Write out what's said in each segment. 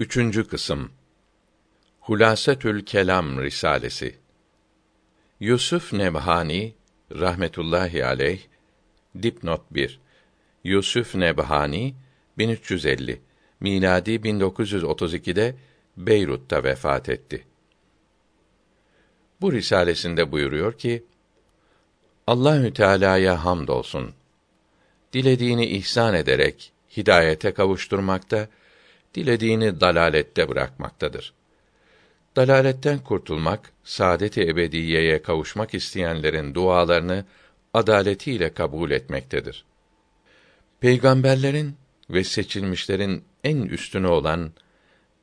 Üçüncü kısım Hulasetül Kelam Risalesi Yusuf Nebhani rahmetullahi aleyh dipnot 1 Yusuf Nebhani 1350 miladi 1932'de Beyrut'ta vefat etti. Bu risalesinde buyuruyor ki: Allahü Teala'ya hamdolsun. Dilediğini ihsan ederek hidayete kavuşturmakta, dilediğini dalalette bırakmaktadır. Dalaletten kurtulmak, saadet-i ebediyeye kavuşmak isteyenlerin dualarını adaletiyle kabul etmektedir. Peygamberlerin ve seçilmişlerin en üstünü olan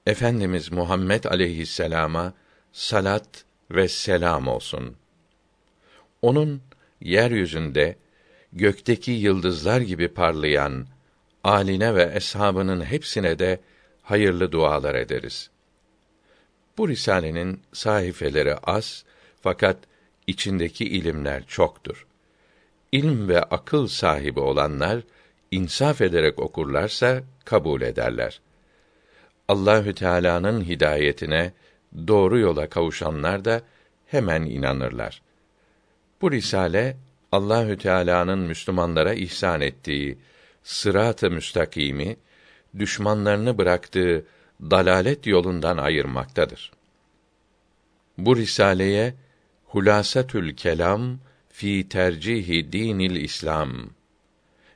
Efendimiz Muhammed aleyhisselama salat ve selam olsun. Onun yeryüzünde gökteki yıldızlar gibi parlayan aline ve eshabının hepsine de hayırlı dualar ederiz. Bu risalenin sahifeleri az fakat içindeki ilimler çoktur. İlm ve akıl sahibi olanlar insaf ederek okurlarsa kabul ederler. Allahü Teala'nın hidayetine doğru yola kavuşanlar da hemen inanırlar. Bu risale Allahü Teala'nın Müslümanlara ihsan ettiği sırat-ı müstakimi düşmanlarını bıraktığı dalalet yolundan ayırmaktadır. Bu risaleye Hulasatül Kelam fi tercihi dinil İslam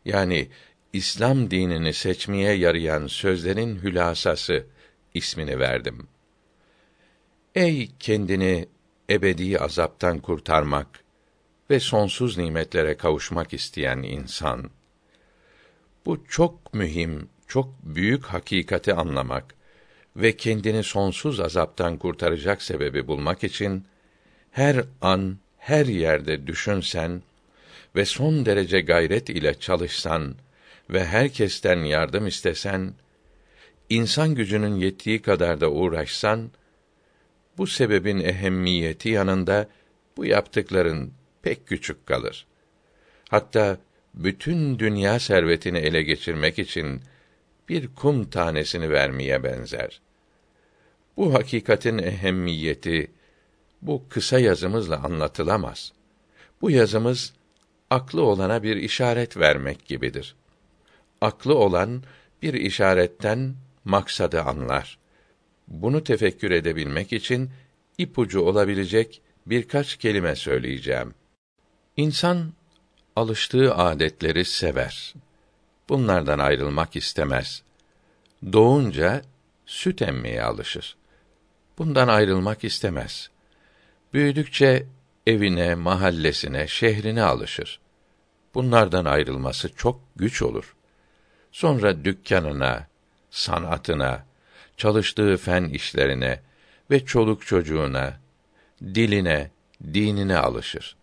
yani İslam dinini seçmeye yarayan sözlerin hülasası ismini verdim. Ey kendini ebedi azaptan kurtarmak ve sonsuz nimetlere kavuşmak isteyen insan! Bu çok mühim, çok büyük hakikati anlamak ve kendini sonsuz azaptan kurtaracak sebebi bulmak için her an, her yerde düşünsen ve son derece gayret ile çalışsan ve herkesten yardım istesen, insan gücünün yettiği kadar da uğraşsan, bu sebebin ehemmiyeti yanında bu yaptıkların pek küçük kalır. Hatta bütün dünya servetini ele geçirmek için bir kum tanesini vermeye benzer. Bu hakikatin ehemmiyeti bu kısa yazımızla anlatılamaz. Bu yazımız aklı olana bir işaret vermek gibidir. Aklı olan bir işaretten maksadı anlar. Bunu tefekkür edebilmek için ipucu olabilecek birkaç kelime söyleyeceğim. İnsan alıştığı adetleri sever. Bunlardan ayrılmak istemez. Doğunca süt emmeye alışır. Bundan ayrılmak istemez. Büyüdükçe evine, mahallesine, şehrine alışır. Bunlardan ayrılması çok güç olur. Sonra dükkanına, sanatına, çalıştığı fen işlerine ve çoluk çocuğuna, diline, dinine alışır.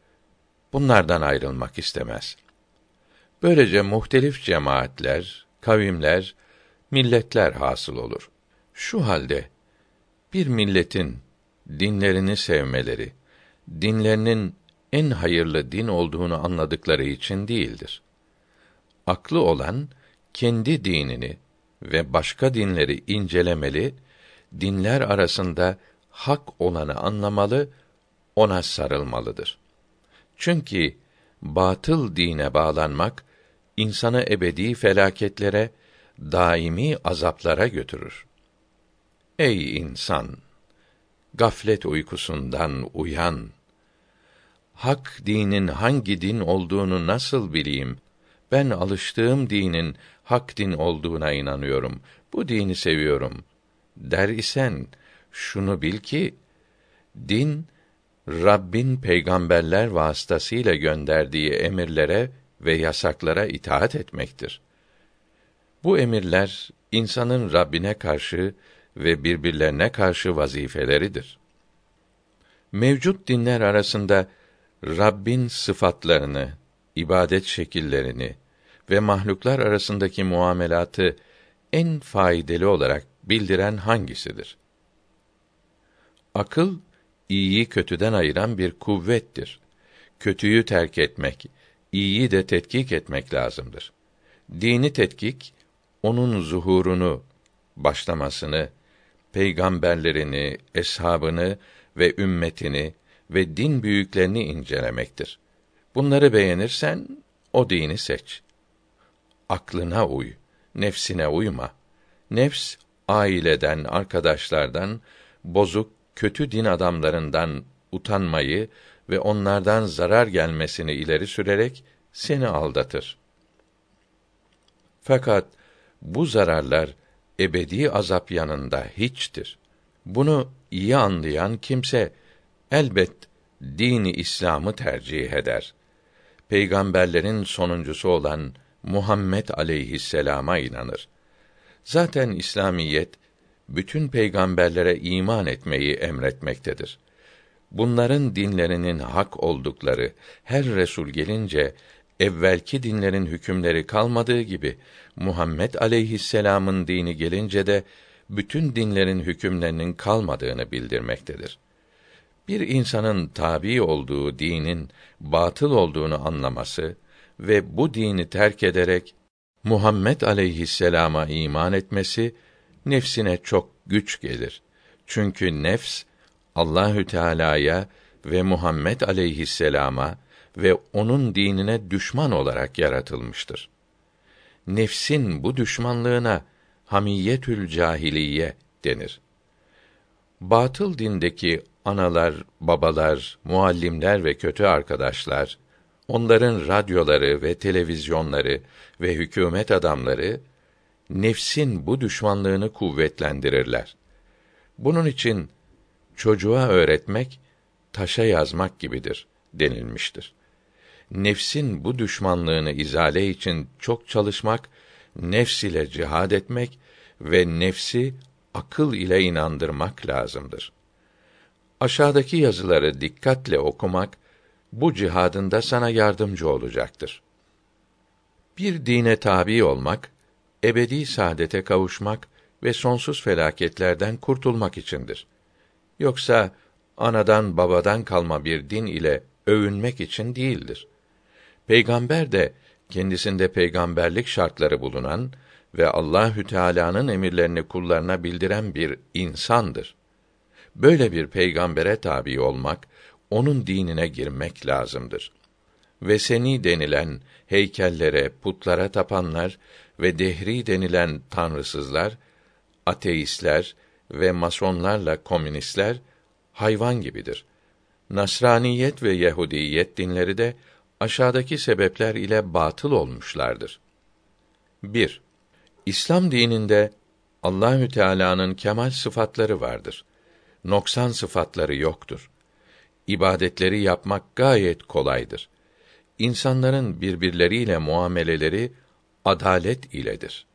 Bunlardan ayrılmak istemez. Böylece muhtelif cemaatler, kavimler, milletler hasıl olur. Şu halde bir milletin dinlerini sevmeleri, dinlerinin en hayırlı din olduğunu anladıkları için değildir. Aklı olan kendi dinini ve başka dinleri incelemeli, dinler arasında hak olanı anlamalı, ona sarılmalıdır. Çünkü batıl dine bağlanmak insanı ebedi felaketlere, daimi azaplara götürür. Ey insan, gaflet uykusundan uyan. Hak dinin hangi din olduğunu nasıl bileyim? Ben alıştığım dinin hak din olduğuna inanıyorum. Bu dini seviyorum. Der isen şunu bil ki din Rabbin peygamberler vasıtasıyla gönderdiği emirlere ve yasaklara itaat etmektir. Bu emirler insanın Rabbine karşı ve birbirlerine karşı vazifeleridir. Mevcut dinler arasında Rabbin sıfatlarını, ibadet şekillerini ve mahluklar arasındaki muamelatı en faydalı olarak bildiren hangisidir? Akıl iyiyi kötüden ayıran bir kuvvettir. Kötüyü terk etmek, iyiyi de tetkik etmek lazımdır. Dini tetkik onun zuhurunu, başlamasını peygamberlerini, eshabını ve ümmetini ve din büyüklerini incelemektir. Bunları beğenirsen o dini seç. Aklına uy, nefsine uyma. Nefs aileden, arkadaşlardan, bozuk, kötü din adamlarından utanmayı ve onlardan zarar gelmesini ileri sürerek seni aldatır. Fakat bu zararlar ebedi azap yanında hiçtir. Bunu iyi anlayan kimse elbet dini İslam'ı tercih eder. Peygamberlerin sonuncusu olan Muhammed aleyhisselama inanır. Zaten İslamiyet bütün peygamberlere iman etmeyi emretmektedir. Bunların dinlerinin hak oldukları her resul gelince evvelki dinlerin hükümleri kalmadığı gibi Muhammed aleyhisselam'ın dini gelince de bütün dinlerin hükümlerinin kalmadığını bildirmektedir. Bir insanın tabi olduğu dinin batıl olduğunu anlaması ve bu dini terk ederek Muhammed aleyhisselama iman etmesi nefsine çok güç gelir. Çünkü nefs Allahü Teala'ya ve Muhammed aleyhisselama ve onun dinine düşman olarak yaratılmıştır. Nefsin bu düşmanlığına hamiyetül cahiliye denir. Batıl dindeki analar, babalar, muallimler ve kötü arkadaşlar, onların radyoları ve televizyonları ve hükümet adamları nefsin bu düşmanlığını kuvvetlendirirler. Bunun için çocuğa öğretmek taşa yazmak gibidir denilmiştir. Nefsin bu düşmanlığını izale için çok çalışmak, nefs ile cihad etmek ve nefsi akıl ile inandırmak lazımdır. Aşağıdaki yazıları dikkatle okumak bu cihadında sana yardımcı olacaktır. Bir dine tabi olmak, ebedi saadete kavuşmak ve sonsuz felaketlerden kurtulmak içindir. Yoksa anadan babadan kalma bir din ile övünmek için değildir. Peygamber de kendisinde peygamberlik şartları bulunan ve Allahü Teala'nın emirlerini kullarına bildiren bir insandır. Böyle bir peygambere tabi olmak, onun dinine girmek lazımdır. Ve seni denilen heykellere, putlara tapanlar ve dehri denilen tanrısızlar, ateistler ve masonlarla komünistler hayvan gibidir. Nasraniyet ve Yahudiyet dinleri de aşağıdaki sebepler ile batıl olmuşlardır. 1. İslam dininde Allahü Teala'nın kemal sıfatları vardır. Noksan sıfatları yoktur. İbadetleri yapmak gayet kolaydır. İnsanların birbirleriyle muameleleri adalet iledir.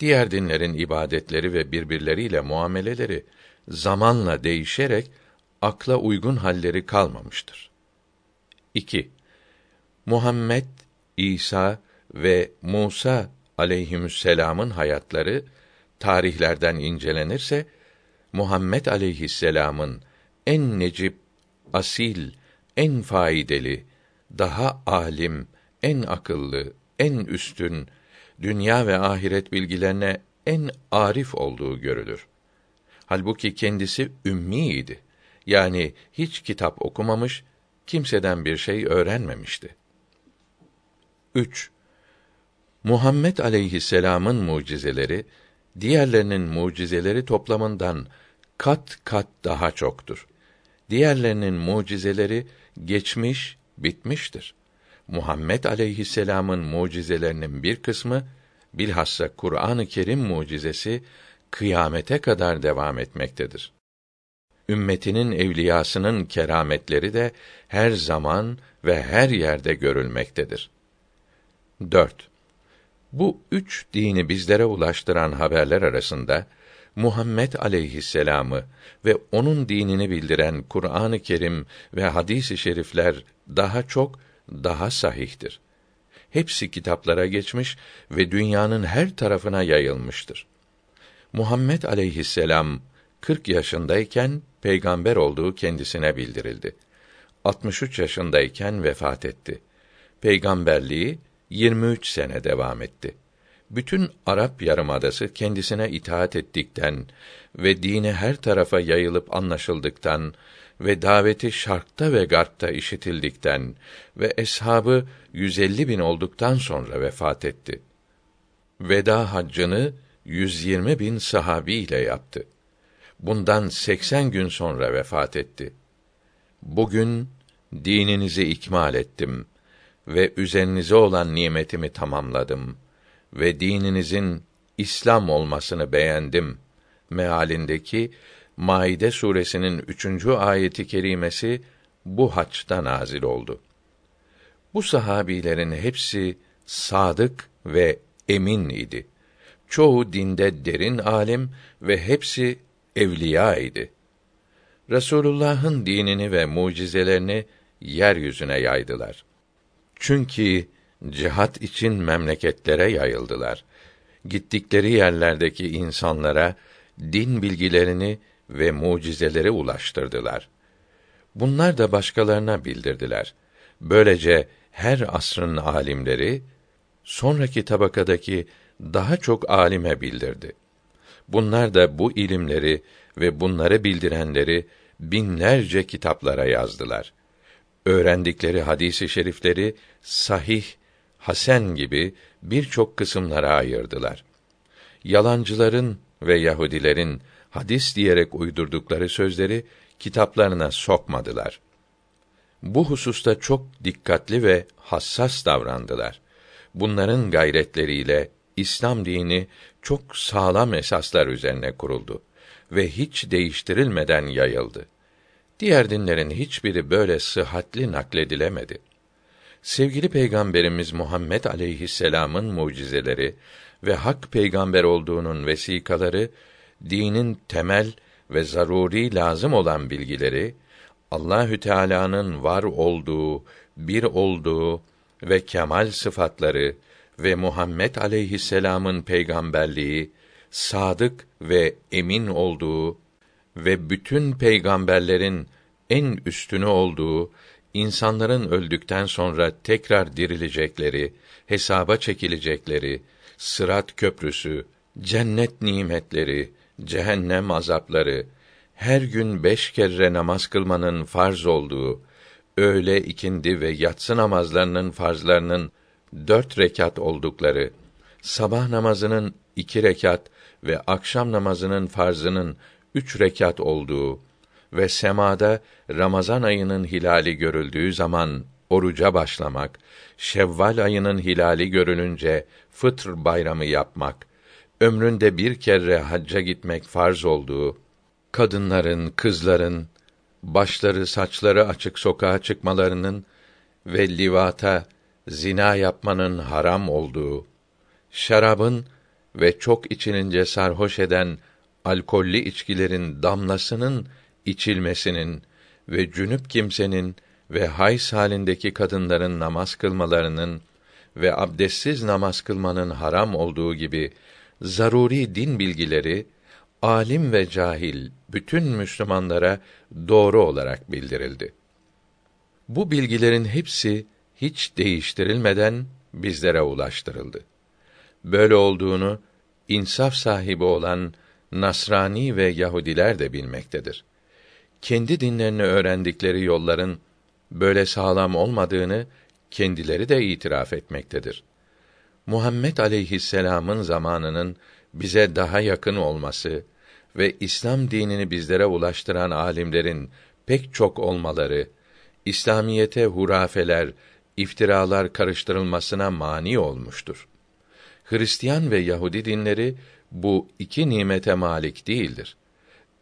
Diğer dinlerin ibadetleri ve birbirleriyle muameleleri zamanla değişerek akla uygun halleri kalmamıştır. 2. Muhammed, İsa ve Musa aleyhisselam'ın hayatları tarihlerden incelenirse Muhammed aleyhisselam'ın en necip, asil, en faydalı, daha alim, en akıllı, en üstün, dünya ve ahiret bilgilerine en arif olduğu görülür. Halbuki kendisi ümmiydi. Yani hiç kitap okumamış, kimseden bir şey öğrenmemişti. 3. Muhammed aleyhisselam'ın mucizeleri diğerlerinin mucizeleri toplamından kat kat daha çoktur. Diğerlerinin mucizeleri geçmiş, bitmiştir. Muhammed aleyhisselam'ın mucizelerinin bir kısmı bilhassa Kur'an-ı Kerim mucizesi kıyamete kadar devam etmektedir. Ümmetinin evliyasının kerametleri de her zaman ve her yerde görülmektedir. 4. Bu üç dini bizlere ulaştıran haberler arasında Muhammed aleyhisselamı ve onun dinini bildiren Kur'an-ı Kerim ve hadis-i şerifler daha çok daha sahihtir. Hepsi kitaplara geçmiş ve dünyanın her tarafına yayılmıştır. Muhammed aleyhisselam 40 yaşındayken peygamber olduğu kendisine bildirildi. 63 yaşındayken vefat etti. Peygamberliği 23 sene devam etti. bütün Arap Yarımadası kendisine itaat ettikten ve dini her tarafa yayılıp anlaşıldıktan ve daveti şarkta ve garpta işitildikten ve eshabı 150 bin olduktan sonra vefat etti. Veda haccını 120 bin sahabi ile yaptı. Bundan 80 gün sonra vefat etti. Bugün dininizi ikmal ettim ve üzerinize olan nimetimi tamamladım ve dininizin İslam olmasını beğendim mealindeki Maide suresinin üçüncü ayeti kerimesi bu haçta nazil oldu. Bu sahabilerin hepsi sadık ve emin idi. Çoğu dinde derin alim ve hepsi evliya idi. Resulullah'ın dinini ve mucizelerini yeryüzüne yaydılar. Çünkü cihat için memleketlere yayıldılar. Gittikleri yerlerdeki insanlara din bilgilerini ve mucizeleri ulaştırdılar. Bunlar da başkalarına bildirdiler. Böylece her asrın alimleri sonraki tabakadaki daha çok alime bildirdi. Bunlar da bu ilimleri ve bunları bildirenleri binlerce kitaplara yazdılar. Öğrendikleri hadisi şerifleri sahih, hasen gibi birçok kısımlara ayırdılar. Yalancıların ve Yahudilerin hadis diyerek uydurdukları sözleri kitaplarına sokmadılar. Bu hususta çok dikkatli ve hassas davrandılar. Bunların gayretleriyle İslam dini çok sağlam esaslar üzerine kuruldu ve hiç değiştirilmeden yayıldı. Diğer dinlerin hiçbiri böyle sıhhatli nakledilemedi. Sevgili Peygamberimiz Muhammed aleyhisselam'ın mucizeleri ve hak peygamber olduğunun vesikaları dinin temel ve zaruri lazım olan bilgileri Allahü Teala'nın var olduğu, bir olduğu ve kemal sıfatları ve Muhammed aleyhisselam'ın peygamberliği, sadık ve emin olduğu ve bütün peygamberlerin en üstünü olduğu, insanların öldükten sonra tekrar dirilecekleri, hesaba çekilecekleri, sırat köprüsü, cennet nimetleri, cehennem azapları, her gün beş kere namaz kılmanın farz olduğu, öğle, ikindi ve yatsı namazlarının farzlarının dört rekat oldukları, sabah namazının iki rekat ve akşam namazının farzının üç rekat olduğu ve semada Ramazan ayının hilali görüldüğü zaman oruca başlamak, Şevval ayının hilali görülünce fıtr bayramı yapmak, ömründe bir kere hacca gitmek farz olduğu, kadınların, kızların başları, saçları açık sokağa çıkmalarının ve livata, zina yapmanın haram olduğu, şarabın ve çok içilince sarhoş eden alkollü içkilerin damlasının içilmesinin ve cünüp kimsenin ve hays halindeki kadınların namaz kılmalarının ve abdestsiz namaz kılmanın haram olduğu gibi zaruri din bilgileri alim ve cahil bütün Müslümanlara doğru olarak bildirildi. Bu bilgilerin hepsi hiç değiştirilmeden bizlere ulaştırıldı. Böyle olduğunu insaf sahibi olan Nasrani ve Yahudiler de bilmektedir. Kendi dinlerini öğrendikleri yolların böyle sağlam olmadığını kendileri de itiraf etmektedir. Muhammed aleyhisselam'ın zamanının bize daha yakın olması ve İslam dinini bizlere ulaştıran alimlerin pek çok olmaları, İslamiyete hurafeler, iftiralar karıştırılmasına mani olmuştur. Hristiyan ve Yahudi dinleri bu iki nimete malik değildir.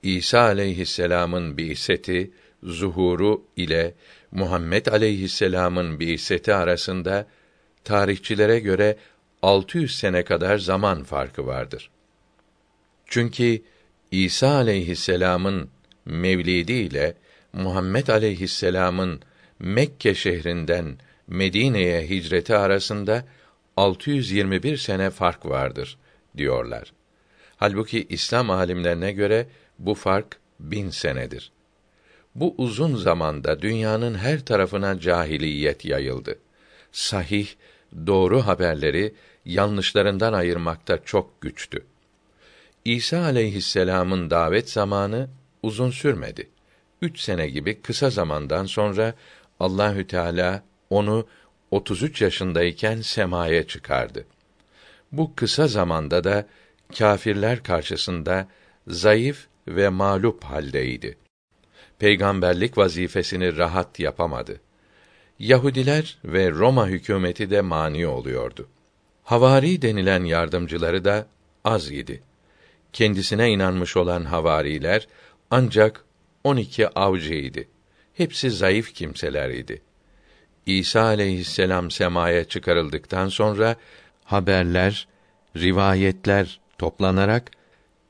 İsa aleyhisselam'ın bi'seti, zuhuru ile Muhammed aleyhisselam'ın bi'seti arasında tarihçilere göre 600 sene kadar zaman farkı vardır. Çünkü İsa aleyhisselam'ın mevlidi ile Muhammed aleyhisselam'ın Mekke şehrinden Medine'ye hicreti arasında 621 sene fark vardır diyorlar. Halbuki İslam alimlerine göre bu fark bin senedir. Bu uzun zamanda dünyanın her tarafına cahiliyet yayıldı. Sahih, doğru haberleri yanlışlarından ayırmakta çok güçtü. İsa aleyhisselam'ın davet zamanı uzun sürmedi. Üç sene gibi kısa zamandan sonra Allahü Teala onu 33 yaşındayken semaya çıkardı. Bu kısa zamanda da kâfirler karşısında zayıf ve mağlup haldeydi. Peygamberlik vazifesini rahat yapamadı. Yahudiler ve Roma hükümeti de mani oluyordu. Havari denilen yardımcıları da az idi. Kendisine inanmış olan havariler ancak 12 avcıydı. Hepsi zayıf kimseler idi. İsa aleyhisselam semaya çıkarıldıktan sonra haberler, rivayetler toplanarak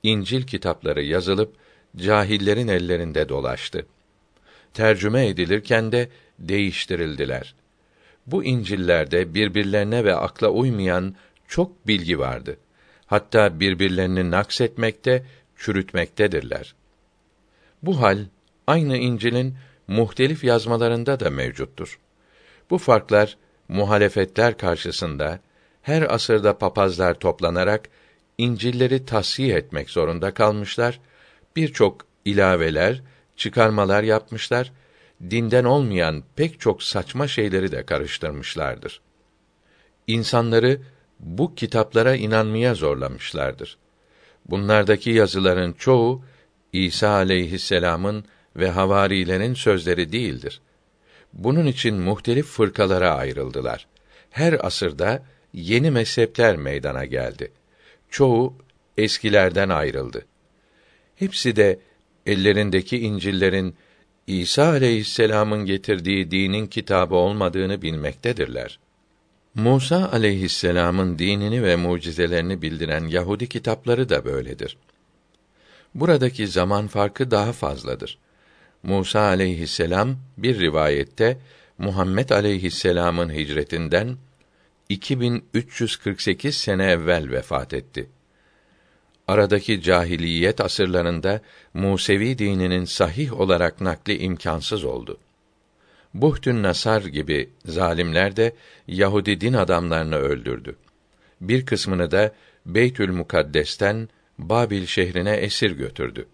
İncil kitapları yazılıp cahillerin ellerinde dolaştı. Tercüme edilirken de değiştirildiler. Bu İncil'lerde birbirlerine ve akla uymayan çok bilgi vardı. Hatta birbirlerini naksetmekte, çürütmektedirler. Bu hal aynı İncil'in muhtelif yazmalarında da mevcuttur. Bu farklar muhalefetler karşısında her asırda papazlar toplanarak İncil'leri tasih etmek zorunda kalmışlar. Birçok ilaveler, çıkarmalar yapmışlar. Dinden olmayan pek çok saçma şeyleri de karıştırmışlardır. İnsanları bu kitaplara inanmaya zorlamışlardır. Bunlardaki yazıların çoğu İsa aleyhisselam'ın ve havarilerin sözleri değildir. Bunun için muhtelif fırkalara ayrıldılar. Her asırda yeni mezhepler meydana geldi. Çoğu eskilerden ayrıldı. Hepsi de ellerindeki İncil'lerin İsa aleyhisselam'ın getirdiği dinin kitabı olmadığını bilmektedirler. Musa aleyhisselam'ın dinini ve mucizelerini bildiren Yahudi kitapları da böyledir. Buradaki zaman farkı daha fazladır. Musa aleyhisselam bir rivayette Muhammed aleyhisselam'ın hicretinden 2348 sene evvel vefat etti. Aradaki cahiliyet asırlarında Musevi dininin sahih olarak nakli imkansız oldu. Buhtün Nasar gibi zalimler de Yahudi din adamlarını öldürdü. Bir kısmını da Beytül Mukaddes'ten Babil şehrine esir götürdü.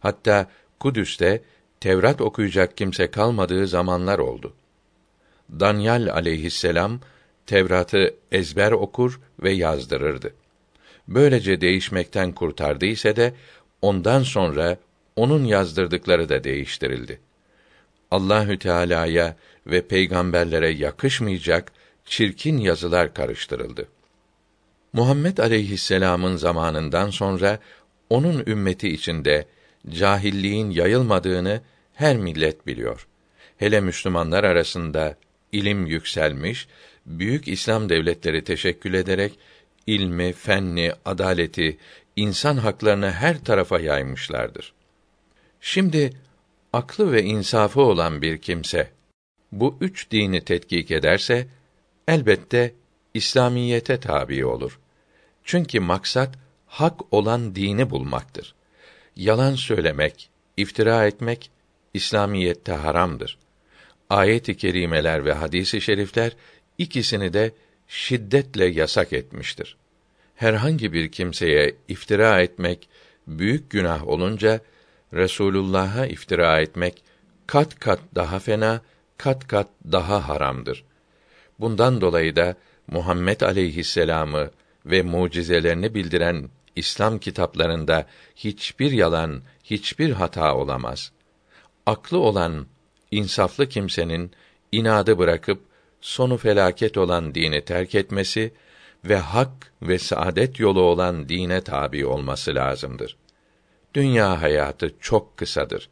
Hatta Kudüs'te Tevrat okuyacak kimse kalmadığı zamanlar oldu. Danyal aleyhisselam Tevrat'ı ezber okur ve yazdırırdı. Böylece değişmekten kurtardı ise de ondan sonra onun yazdırdıkları da değiştirildi. Allahü Teala'ya ve peygamberlere yakışmayacak çirkin yazılar karıştırıldı. Muhammed aleyhisselam'ın zamanından sonra onun ümmeti içinde cahilliğin yayılmadığını her millet biliyor. Hele Müslümanlar arasında ilim yükselmiş, büyük İslam devletleri teşekkül ederek ilmi, fenni, adaleti, insan haklarını her tarafa yaymışlardır. Şimdi aklı ve insafı olan bir kimse bu üç dini tetkik ederse elbette İslamiyete tabi olur. Çünkü maksat hak olan dini bulmaktır. Yalan söylemek, iftira etmek İslamiyette haramdır. Ayet-i kerimeler ve hadis-i şerifler ikisini de şiddetle yasak etmiştir. Herhangi bir kimseye iftira etmek büyük günah olunca Resulullah'a iftira etmek kat kat daha fena, kat kat daha haramdır. Bundan dolayı da Muhammed aleyhisselamı ve mucizelerini bildiren İslam kitaplarında hiçbir yalan, hiçbir hata olamaz. Aklı olan insaflı kimsenin inadı bırakıp sonu felaket olan dini terk etmesi ve hak ve saadet yolu olan dine tabi olması lazımdır. Dünya hayatı çok kısadır.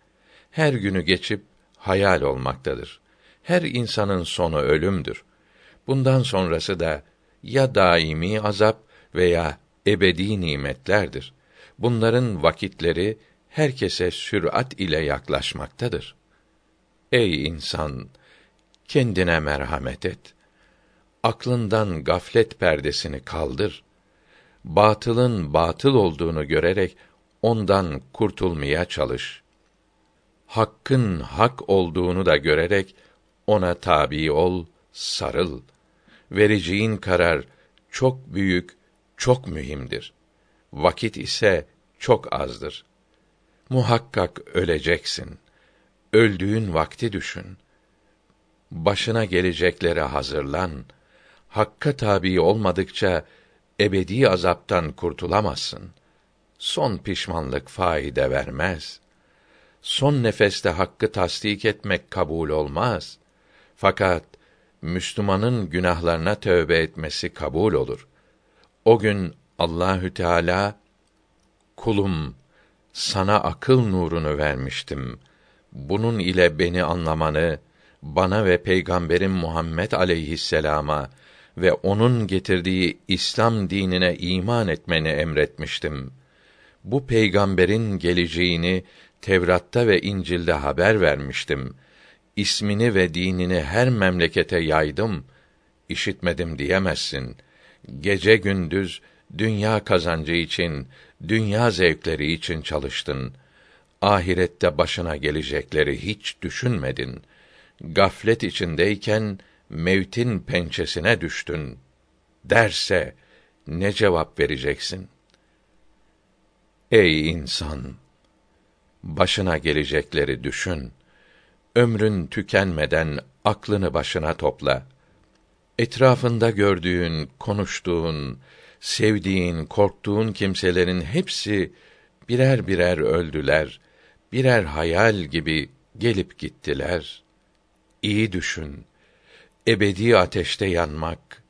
Her günü geçip hayal olmaktadır. Her insanın sonu ölümdür. Bundan sonrası da ya daimi azap veya ebedi nimetlerdir. Bunların vakitleri herkese sürat ile yaklaşmaktadır. Ey insan, kendine merhamet et. Aklından gaflet perdesini kaldır. Batılın batıl olduğunu görerek ondan kurtulmaya çalış. Hakkın hak olduğunu da görerek ona tabi ol, sarıl. Vereceğin karar çok büyük, çok mühimdir. Vakit ise çok azdır. Muhakkak öleceksin. Öldüğün vakti düşün. Başına geleceklere hazırlan. Hakka tabi olmadıkça ebedi azaptan kurtulamazsın. Son pişmanlık faide vermez. Son nefeste hakkı tasdik etmek kabul olmaz. Fakat Müslümanın günahlarına tövbe etmesi kabul olur. O gün Allahü Teala kulum sana akıl nurunu vermiştim. Bunun ile beni anlamanı bana ve peygamberim Muhammed aleyhisselama ve onun getirdiği İslam dinine iman etmeni emretmiştim. Bu peygamberin geleceğini Tevrat'ta ve İncil'de haber vermiştim. İsmini ve dinini her memlekete yaydım. İşitmedim diyemezsin. Gece gündüz dünya kazancı için, dünya zevkleri için çalıştın. Ahirette başına gelecekleri hiç düşünmedin. Gaflet içindeyken mevtin pençesine düştün. Derse ne cevap vereceksin? Ey insan! Başına gelecekleri düşün. Ömrün tükenmeden aklını başına topla. Etrafında gördüğün, konuştuğun, sevdiğin, korktuğun kimselerin hepsi birer birer öldüler. Birer hayal gibi gelip gittiler. İyi düşün. Ebedi ateşte yanmak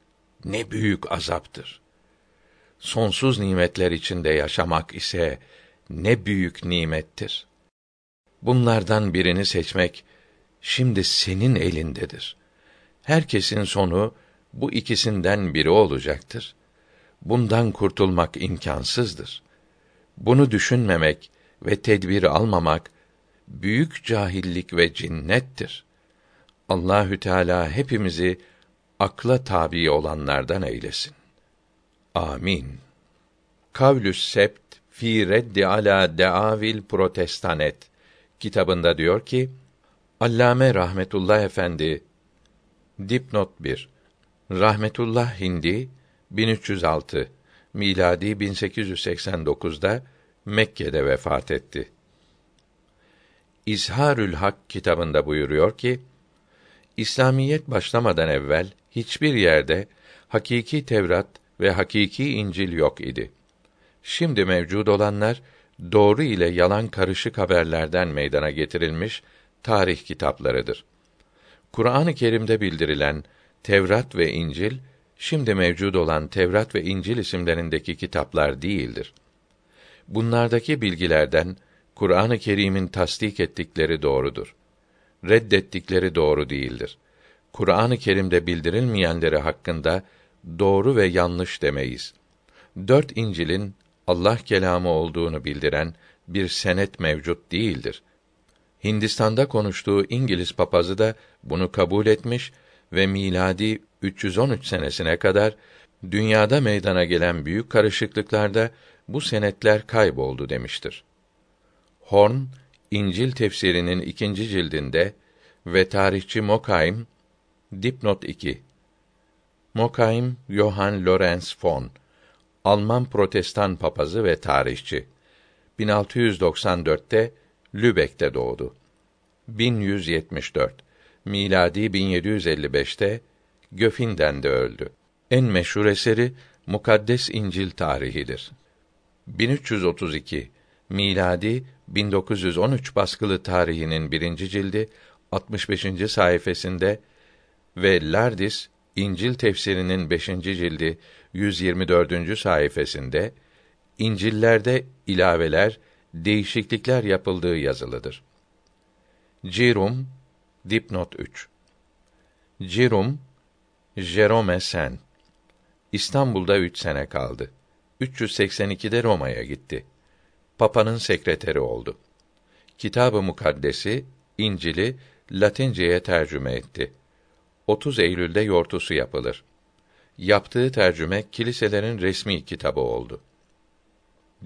ne büyük azaptır. Sonsuz nimetler içinde yaşamak ise ne büyük nimettir. Bunlardan birini seçmek şimdi senin elindedir. Herkesin sonu bu ikisinden biri olacaktır. Bundan kurtulmak imkansızdır. Bunu düşünmemek ve tedbir almamak büyük cahillik ve cinnettir. Allahü Teala hepimizi akla tabi olanlardan eylesin. Amin. Kavlüs Sept fi reddi ala deavil protestanet kitabında diyor ki Allame rahmetullah efendi dipnot 1 Rahmetullah Hindi 1306 miladi 1889'da Mekke'de vefat etti. İzharül Hak kitabında buyuruyor ki İslamiyet başlamadan evvel hiçbir yerde hakiki Tevrat ve hakiki İncil yok idi. Şimdi mevcud olanlar doğru ile yalan karışık haberlerden meydana getirilmiş tarih kitaplarıdır. Kur'an-ı Kerim'de bildirilen Tevrat ve İncil şimdi mevcud olan Tevrat ve İncil isimlerindeki kitaplar değildir. Bunlardaki bilgilerden Kur'an-ı Kerim'in tasdik ettikleri doğrudur. Reddettikleri doğru değildir. Kur'an-ı Kerim'de bildirilmeyenleri hakkında doğru ve yanlış demeyiz. Dört İncil'in Allah kelamı olduğunu bildiren bir senet mevcut değildir. Hindistan'da konuştuğu İngiliz papazı da bunu kabul etmiş ve miladi 313 senesine kadar dünyada meydana gelen büyük karışıklıklarda bu senetler kayboldu demiştir. Horn, İncil tefsirinin ikinci cildinde ve tarihçi Mokaim, dipnot 2. Mokaim, Johann Lorenz von, Alman Protestan papazı ve tarihçi. 1694'te Lübeck'te doğdu. 1174 miladi 1755'te Göfinden'de öldü. En meşhur eseri Mukaddes İncil tarihidir. 1332 miladi 1913 baskılı tarihinin birinci cildi 65. sayfasında ve Lardis İncil tefsirinin 5. cildi 124. sayfasında İncillerde ilaveler, değişiklikler yapıldığı yazılıdır. Cirum dipnot 3 Cirum Jerome Sen İstanbul'da üç sene kaldı. 382'de Roma'ya gitti. Papa'nın sekreteri oldu. Kitabı Mukaddesi İncil'i Latinceye tercüme etti. 30 Eylül'de yortusu yapılır. Yaptığı tercüme kiliselerin resmi kitabı oldu.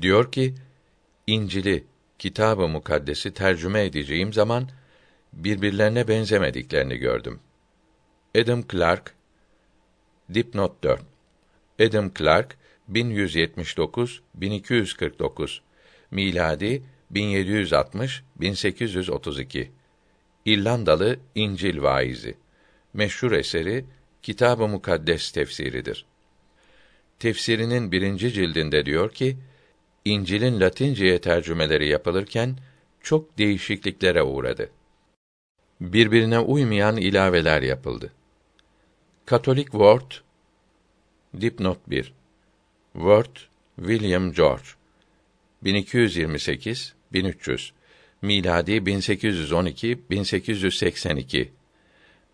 Diyor ki, İncil'i, Kitabı Mukaddes'i tercüme edeceğim zaman birbirlerine benzemediklerini gördüm. Adam Clark Dipnot 4 Adam Clark 1179 1249 miladi 1760 1832 İrlandalı İncil vaizi. Meşhur eseri Kitab-ı Mukaddes tefsiridir. Tefsirinin birinci cildinde diyor ki, İncil'in Latinceye tercümeleri yapılırken çok değişikliklere uğradı. Birbirine uymayan ilaveler yapıldı. Katolik Word Dipnot 1 Word William George 1228 1300 miladi 1812 1882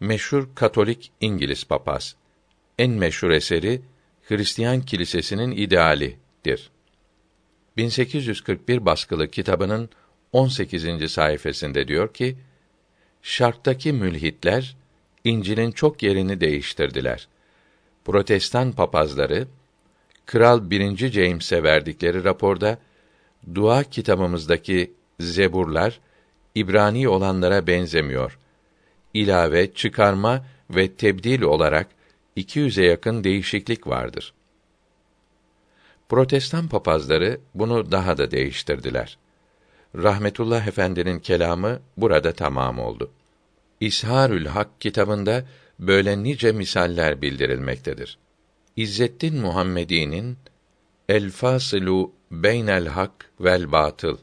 meşhur Katolik İngiliz papaz. En meşhur eseri Hristiyan Kilisesi'nin idealidir. 1841 baskılı kitabının 18. sayfasında diyor ki: Şarktaki mülhitler İncil'in çok yerini değiştirdiler. Protestan papazları Kral 1. James'e verdikleri raporda dua kitabımızdaki zeburlar İbrani olanlara benzemiyor. İlave, çıkarma ve tebdil olarak 200'e yakın değişiklik vardır. Protestan papazları bunu daha da değiştirdiler. Rahmetullah Efendi'nin kelamı burada tamam oldu. İsharül Hak kitabında böyle nice misaller bildirilmektedir. İzzettin Muhammedi'nin El Fasilu Beynel Hak vel Batıl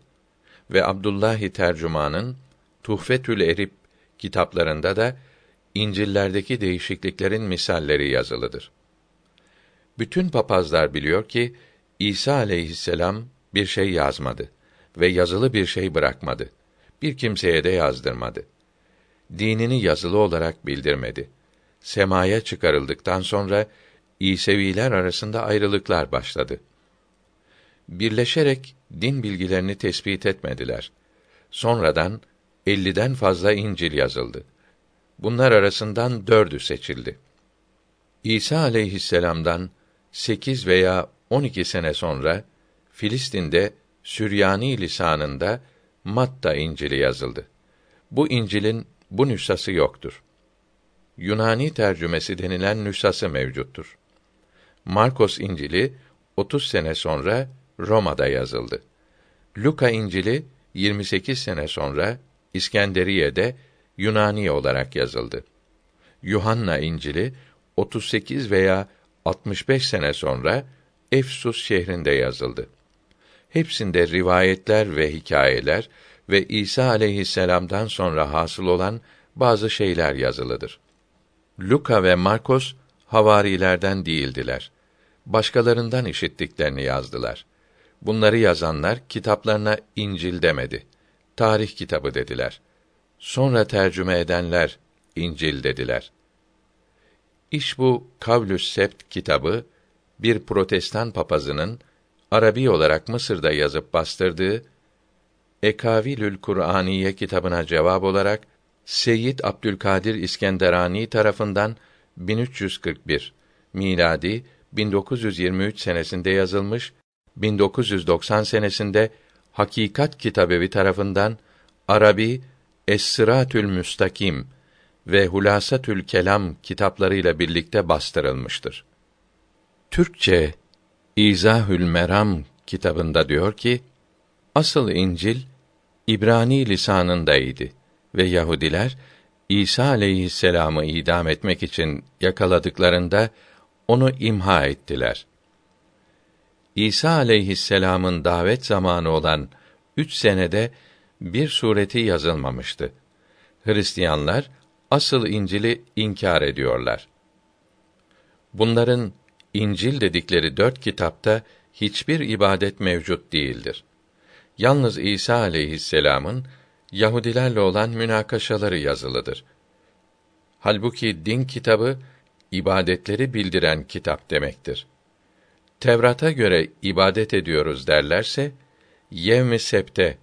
ve Abdullahi Tercüman'ın Tuhfetül Erip kitaplarında da İncil'lerdeki değişikliklerin misalleri yazılıdır. Bütün papazlar biliyor ki İsa aleyhisselam bir şey yazmadı ve yazılı bir şey bırakmadı. Bir kimseye de yazdırmadı. Dinini yazılı olarak bildirmedi. Semaya çıkarıldıktan sonra İseviler arasında ayrılıklar başladı. Birleşerek din bilgilerini tespit etmediler. Sonradan 50'den fazla İncil yazıldı. Bunlar arasından dördü seçildi. İsa aleyhisselam'dan sekiz veya on iki sene sonra Filistin'de Süryani lisanında Matta İncili yazıldı. Bu İncil'in bu nüshası yoktur. Yunani tercümesi denilen nüshası mevcuttur. Markos İncili 30 sene sonra Roma'da yazıldı. Luka İncili 28 sene sonra İskenderiye'de Yunani olarak yazıldı. Yuhanna İncili 38 veya 65 sene sonra Efsus şehrinde yazıldı. Hepsinde rivayetler ve hikayeler ve İsa aleyhisselam'dan sonra hasıl olan bazı şeyler yazılıdır. Luka ve Markos havarilerden değildiler. Başkalarından işittiklerini yazdılar. Bunları yazanlar kitaplarına İncil demedi. Tarih kitabı dediler. Sonra tercüme edenler İncil dediler. İş bu Kavlüs Sept kitabı bir protestan papazının Arabi olarak Mısır'da yazıp bastırdığı Ekavilül Kur'aniye kitabına cevap olarak Seyyid Abdülkadir İskenderani tarafından 1341 miladi 1923 senesinde yazılmış, 1990 senesinde Hakikat Kitabevi tarafından Arabi Es-Sıratül Müstakim ve Hulasatül Kelam kitaplarıyla birlikte bastırılmıştır. Türkçe İzahül Meram kitabında diyor ki, asıl İncil İbrani lisanındaydı ve Yahudiler İsa aleyhisselamı idam etmek için yakaladıklarında onu imha ettiler. İsa aleyhisselamın davet zamanı olan üç senede bir sureti yazılmamıştı. Hristiyanlar asıl İncil'i inkar ediyorlar. Bunların İncil dedikleri dört kitapta hiçbir ibadet mevcut değildir. Yalnız İsa aleyhisselam'ın Yahudilerle olan münakaşaları yazılıdır. Halbuki din kitabı ibadetleri bildiren kitap demektir. Tevrat'a göre ibadet ediyoruz derlerse yevmi septe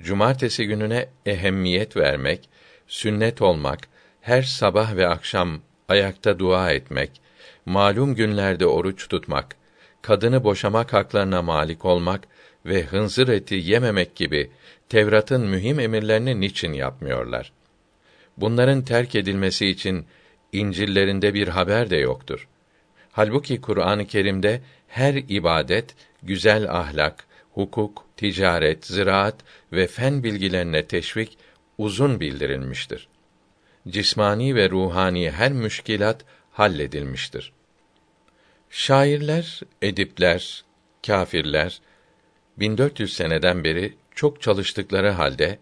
cumartesi gününe ehemmiyet vermek, sünnet olmak, her sabah ve akşam ayakta dua etmek, malum günlerde oruç tutmak, kadını boşamak haklarına malik olmak ve hınzır eti yememek gibi Tevrat'ın mühim emirlerini niçin yapmıyorlar? Bunların terk edilmesi için İncillerinde bir haber de yoktur. Halbuki Kur'an-ı Kerim'de her ibadet, güzel ahlak, hukuk, ticaret, ziraat ve fen bilgilerine teşvik uzun bildirilmiştir. Cismani ve ruhani her müşkilat halledilmiştir. Şairler, edipler, kâfirler 1400 seneden beri çok çalıştıkları halde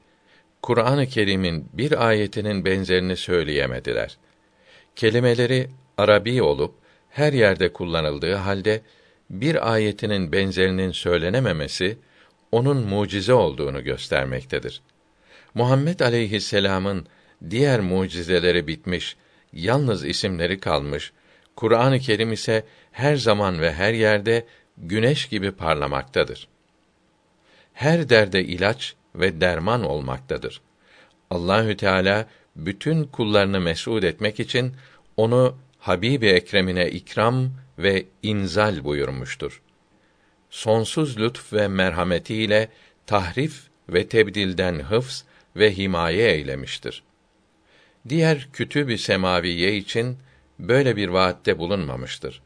Kur'an-ı Kerim'in bir ayetinin benzerini söyleyemediler. Kelimeleri Arabi olup her yerde kullanıldığı halde bir ayetinin benzerinin söylenememesi onun mucize olduğunu göstermektedir. Muhammed aleyhisselam'ın diğer mucizeleri bitmiş, yalnız isimleri kalmış, Kur'an-ı Kerim ise her zaman ve her yerde güneş gibi parlamaktadır. Her derde ilaç ve derman olmaktadır. Allahü Teala bütün kullarını mes'ud etmek için onu Habibi Ekrem'ine ikram ve inzal buyurmuştur. Sonsuz lütf ve merhametiyle tahrif ve tebdilden hıfz ve himaye eylemiştir. Diğer kütüb-i semaviye için böyle bir vaatte bulunmamıştır.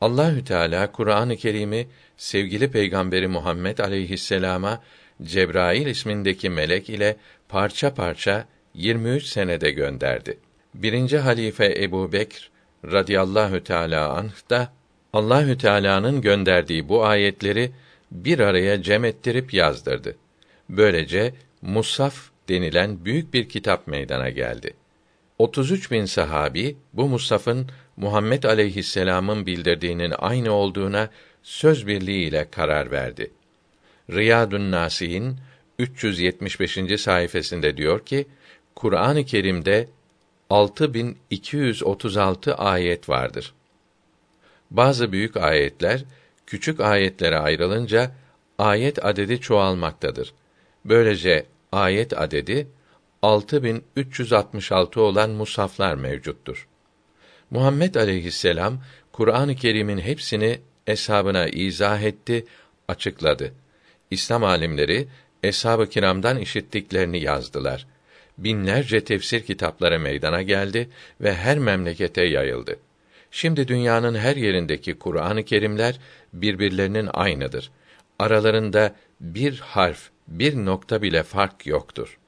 Allahü Teala Kur'an-ı Kerim'i sevgili peygamberi Muhammed aleyhisselama Cebrail ismindeki melek ile parça parça 23 senede gönderdi. Birinci halife Ebu Bekr radıyallahu teala anh da Allahü Teala'nın gönderdiği bu ayetleri bir araya cem ettirip yazdırdı. Böylece Musaf denilen büyük bir kitap meydana geldi. 33 bin sahabi bu Musaf'ın Muhammed aleyhisselam'ın bildirdiğinin aynı olduğuna söz birliği ile karar verdi. Riyadun Nasihin 375. sayfasında diyor ki, Kur'an-ı Kerim'de 6236 ayet vardır. Bazı büyük ayetler küçük ayetlere ayrılınca ayet adedi çoğalmaktadır. Böylece ayet adedi 6366 olan musaflar mevcuttur. Muhammed aleyhisselam Kur'an-ı Kerim'in hepsini eshabına izah etti, açıkladı. İslam alimleri eshab-ı kiramdan işittiklerini yazdılar. Binlerce tefsir kitapları meydana geldi ve her memlekete yayıldı. Şimdi dünyanın her yerindeki Kur'an-ı Kerimler birbirlerinin aynıdır. Aralarında bir harf, bir nokta bile fark yoktur.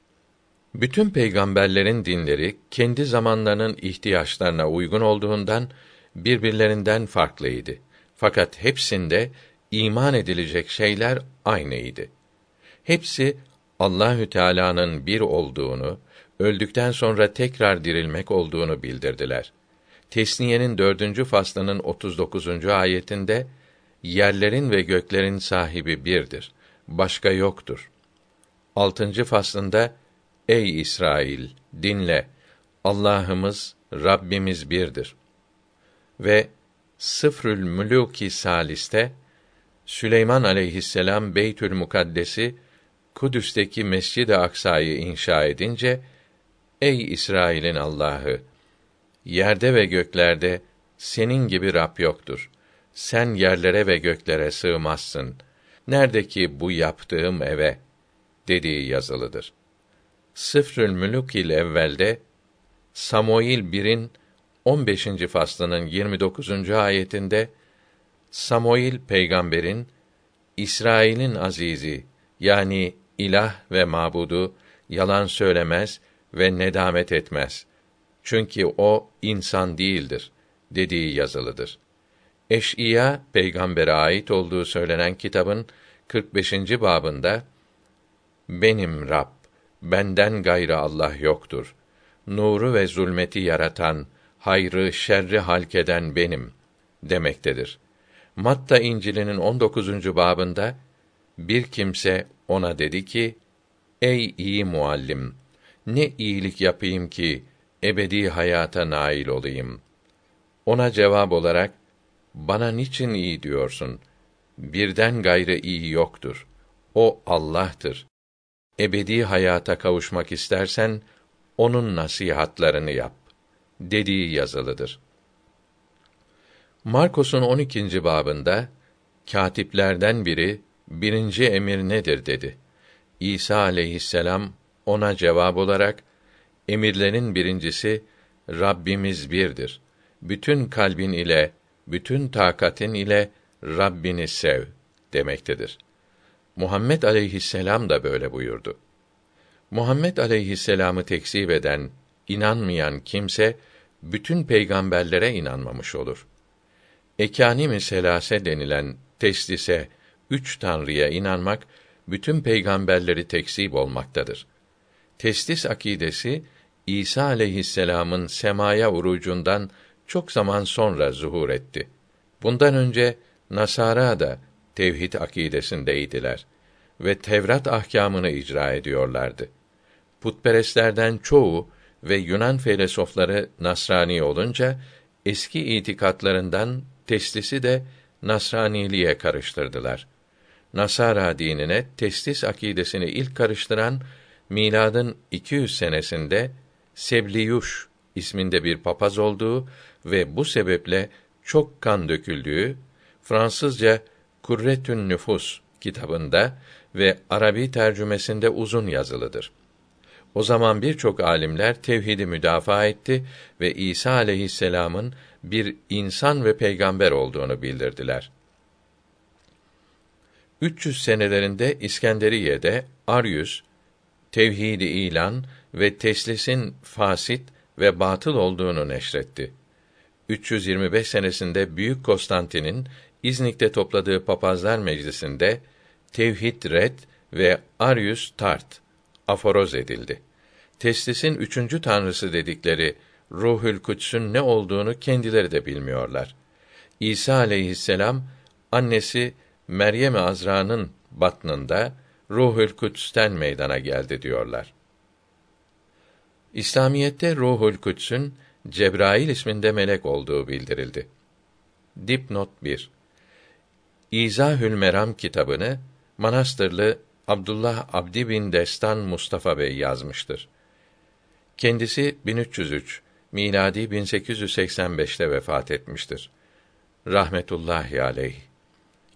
Bütün peygamberlerin dinleri kendi zamanlarının ihtiyaçlarına uygun olduğundan birbirlerinden farklıydı. Fakat hepsinde iman edilecek şeyler aynıydı. Hepsi Allahü Teala'nın bir olduğunu, öldükten sonra tekrar dirilmek olduğunu bildirdiler. Tesniye'nin dördüncü faslının 39. ayetinde yerlerin ve göklerin sahibi birdir. Başka yoktur. Altıncı faslında Ey İsrail dinle Allah'ımız Rabbimiz birdir. Ve Sıfrül Mülûk-i Salis'te Süleyman aleyhisselam Beytül Mukaddes'i Kudüs'teki Mescid-i Aksa'yı inşa edince Ey İsrail'in Allah'ı yerde ve göklerde senin gibi Rab yoktur. Sen yerlere ve göklere sığmazsın. Nerede ki bu yaptığım eve dediği yazılıdır. Sıfrül Mülük il evvelde Samuil 1'in 15. faslının 29. ayetinde Samuil peygamberin İsrail'in azizi yani ilah ve mabudu yalan söylemez ve nedamet etmez. Çünkü o insan değildir dediği yazılıdır. Eş'iya peygambere ait olduğu söylenen kitabın 45. babında benim Rab benden gayrı Allah yoktur. Nuru ve zulmeti yaratan, hayrı, şerri halkeden benim demektedir. Matta İncil'inin 19. babında bir kimse ona dedi ki: Ey iyi muallim, ne iyilik yapayım ki ebedi hayata nail olayım? Ona cevap olarak bana niçin iyi diyorsun? Birden gayrı iyi yoktur. O Allah'tır ebedi hayata kavuşmak istersen onun nasihatlarını yap dediği yazılıdır. Markos'un 12. babında katiplerden biri birinci emir nedir dedi. İsa aleyhisselam ona cevap olarak emirlerin birincisi Rabbimiz birdir. bütün kalbin ile, bütün takatin ile Rabbini sev demektedir. Muhammed aleyhisselam da böyle buyurdu. Muhammed aleyhisselamı tekzip eden, inanmayan kimse bütün peygamberlere inanmamış olur. Ekâni meselase denilen teslise, üç tanrıya inanmak bütün peygamberleri tekzip olmaktadır. Teslis akidesi İsa aleyhisselam'ın semaya urucundan çok zaman sonra zuhur etti. Bundan önce Nasara da tevhid akidesindeydiler ve Tevrat ahkamını icra ediyorlardı. Putperestlerden çoğu ve Yunan filozofları Nasrani olunca eski itikatlarından teslisi de Nasraniliğe karıştırdılar. Nasara dinine teslis akidesini ilk karıştıran miladın 200 senesinde Sebliyuş isminde bir papaz olduğu ve bu sebeple çok kan döküldüğü Fransızca Kurretün Nüfus kitabında ve Arabi tercümesinde uzun yazılıdır. O zaman birçok alimler tevhidi müdafaa etti ve İsa aleyhisselam'ın bir insan ve peygamber olduğunu bildirdiler. 300 senelerinde İskenderiye'de Aryüs tevhidi ilan ve teslisin fasit ve batıl olduğunu neşretti. 325 senesinde Büyük Konstantin'in İznik'te topladığı papazlar meclisinde tevhid red ve Arius tart aforoz edildi. Teslisin üçüncü tanrısı dedikleri Ruhül Kuds'ün ne olduğunu kendileri de bilmiyorlar. İsa aleyhisselam annesi Meryem Azra'nın batnında Ruhül Kuds'ten meydana geldi diyorlar. İslamiyette Ruhul Kuds'ün Cebrail isminde melek olduğu bildirildi. Dipnot 1. İzahül Meram kitabını Manastırlı Abdullah Abdi bin Destan Mustafa Bey yazmıştır. Kendisi 1303 miladi 1885'te vefat etmiştir. Rahmetullahi aleyh.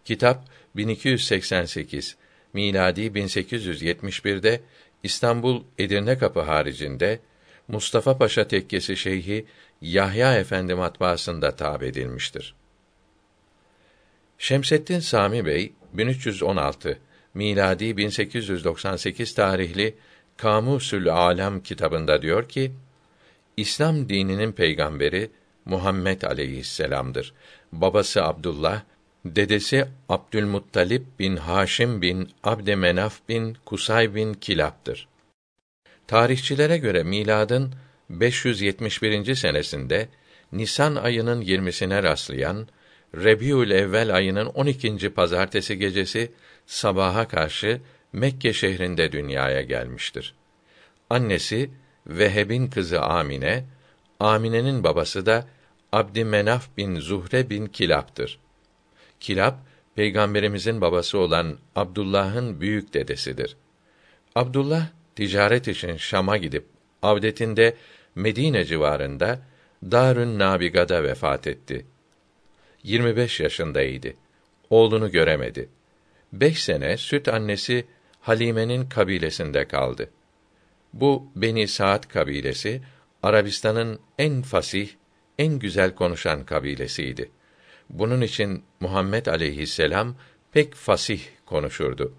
Kitap 1288 miladi 1871'de İstanbul Edirne Kapı haricinde Mustafa Paşa Tekkesi Şeyhi Yahya Efendi matbaasında tab edilmiştir. Şemseddin Sami Bey 1316 miladi 1898 tarihli Kamusül Alem kitabında diyor ki: İslam dininin peygamberi Muhammed aleyhisselam'dır. Babası Abdullah, dedesi Abdülmuttalip bin Haşim bin Abdemenaf bin Kusay bin Kilab'dır. Tarihçilere göre miladın 571. senesinde Nisan ayının 20'sine rastlayan Rebiül Evvel ayının 12. pazartesi gecesi sabaha karşı Mekke şehrinde dünyaya gelmiştir. Annesi Veheb'in kızı Amine, Amine'nin babası da Abdümenaf bin Zuhre bin Kilab'dır. Kilab, peygamberimizin babası olan Abdullah'ın büyük dedesidir. Abdullah ticaret için Şam'a gidip avdetinde Medine civarında Darün Nabiga'da vefat etti. 25 yaşındaydı. Oğlunu göremedi. Beş sene süt annesi Halime'nin kabilesinde kaldı. Bu Beni Saat kabilesi Arabistan'ın en fasih, en güzel konuşan kabilesiydi. Bunun için Muhammed aleyhisselam pek fasih konuşurdu.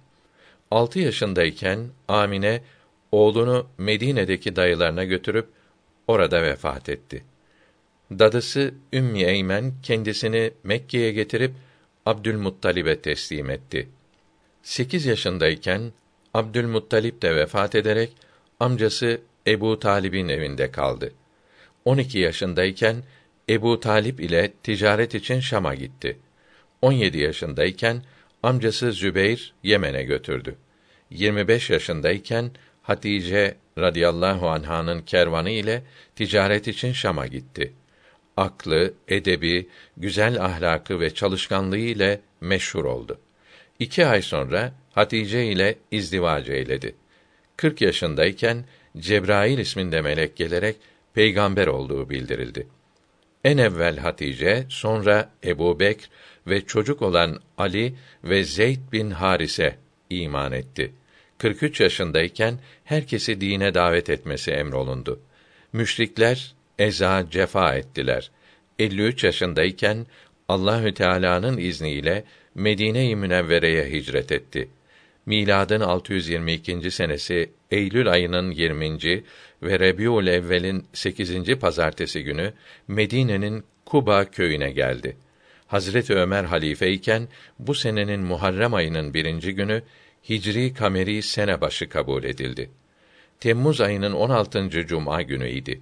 Altı yaşındayken Amine oğlunu Medine'deki dayılarına götürüp orada vefat etti. Dadısı Ümmü Eymen kendisini Mekke'ye getirip Abdülmuttalib'e teslim etti. Sekiz yaşındayken Abdülmuttalip de vefat ederek amcası Ebu Talib'in evinde kaldı. 12 yaşındayken Ebu Talip ile ticaret için Şam'a gitti. 17 yaşındayken amcası Zübeyr Yemen'e götürdü. 25 yaşındayken Hatice radıyallahu anh'ın kervanı ile ticaret için Şam'a gitti. Aklı, edebi, güzel ahlakı ve çalışkanlığı ile meşhur oldu. İki ay sonra Hatice ile izdivac eyledi. 40 yaşındayken Cebrail isminde melek gelerek peygamber olduğu bildirildi. En evvel Hatice, sonra Ebu Bekr ve çocuk olan Ali ve Zeyd bin Harise iman etti. 43 yaşındayken herkesi dine davet etmesi emrolundu. Müşrikler eza cefa ettiler. 53 yaşındayken Allahü Teala'nın izniyle Medine-i Münevvere'ye hicret etti. Miladın 622. senesi Eylül ayının 20. ve Rebiul Evvel'in 8. pazartesi günü Medine'nin Kuba köyüne geldi. Hazreti Ömer halife iken bu senenin Muharrem ayının birinci günü Hicri kameri sene başı kabul edildi. Temmuz ayının 16. cuma günü idi.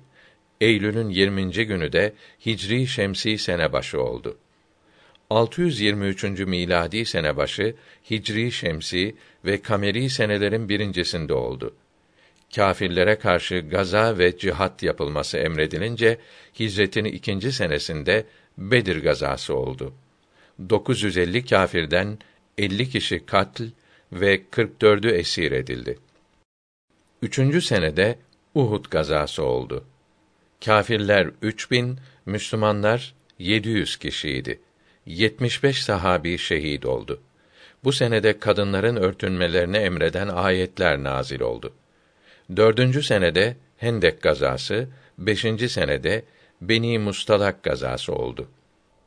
Eylül'ün 20. günü de Hicri şemsi sene başı oldu. 623. miladi sene başı Hicri şemsi ve kameri senelerin birincisinde oldu. Kâfirlere karşı gaza ve cihat yapılması emredilince hicretin ikinci senesinde Bedir gazası oldu. 950 kâfirden 50 kişi katl ve 44'ü esir edildi. Üçüncü senede Uhud gazası oldu. Kâfirler 3000, Müslümanlar 700 kişiydi. 75 sahabi şehit oldu. Bu senede kadınların örtünmelerini emreden ayetler nazil oldu. Dördüncü senede Hendek gazası, beşinci senede Beni Mustalak gazası oldu.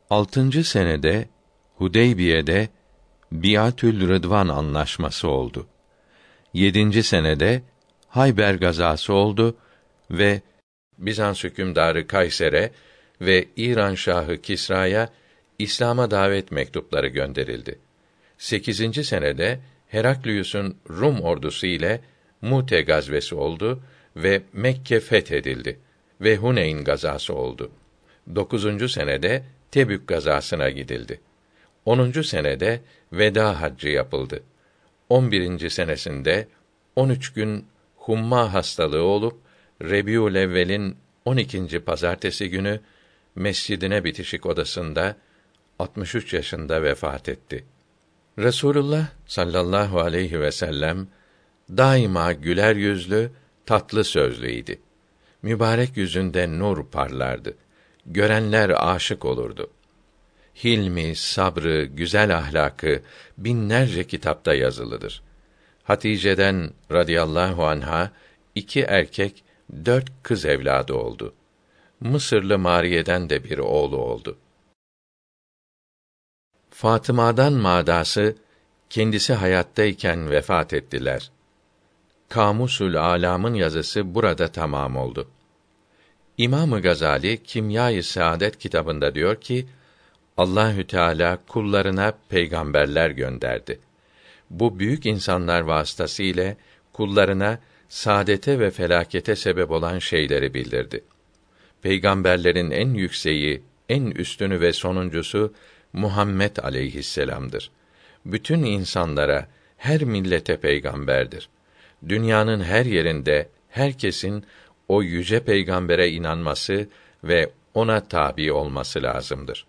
Altıncı senede Hudeybiye'de Biatül Rıdvan anlaşması oldu. Yedinci senede Hayber gazası oldu ve Bizans hükümdarı Kayser'e ve İran şahı Kisra'ya İslam'a davet mektupları gönderildi. Sekizinci senede Heraklius'un Rum ordusu ile Mute gazvesi oldu ve Mekke fethedildi ve Huneyn gazası oldu. Dokuzuncu senede Tebük gazasına gidildi. Onuncu senede veda haccı yapıldı. On birinci senesinde on üç gün humma hastalığı olup Rebiül Evvel'in 12. pazartesi günü mescidine bitişik odasında 63 yaşında vefat etti. Resulullah sallallahu aleyhi ve sellem daima güler yüzlü, tatlı sözlüydi. Mübarek yüzünde nur parlardı. Görenler aşık olurdu. Hilmi, sabrı, güzel ahlakı binlerce kitapta yazılıdır. Hatice'den radıyallahu anha iki erkek, dört kız evladı oldu. Mısırlı Mariye'den de bir oğlu oldu. Fatıma'dan madası kendisi hayattayken vefat ettiler. Kamusül Alam'ın yazısı burada tamam oldu. İmamı Gazali Kimya-i Saadet kitabında diyor ki Allahü Teala kullarına peygamberler gönderdi. Bu büyük insanlar vasıtasıyla kullarına saadete ve felakete sebep olan şeyleri bildirdi. Peygamberlerin en yükseği, en üstünü ve sonuncusu Muhammed aleyhisselam'dır. Bütün insanlara, her millete peygamberdir. Dünyanın her yerinde herkesin o yüce peygambere inanması ve ona tabi olması lazımdır.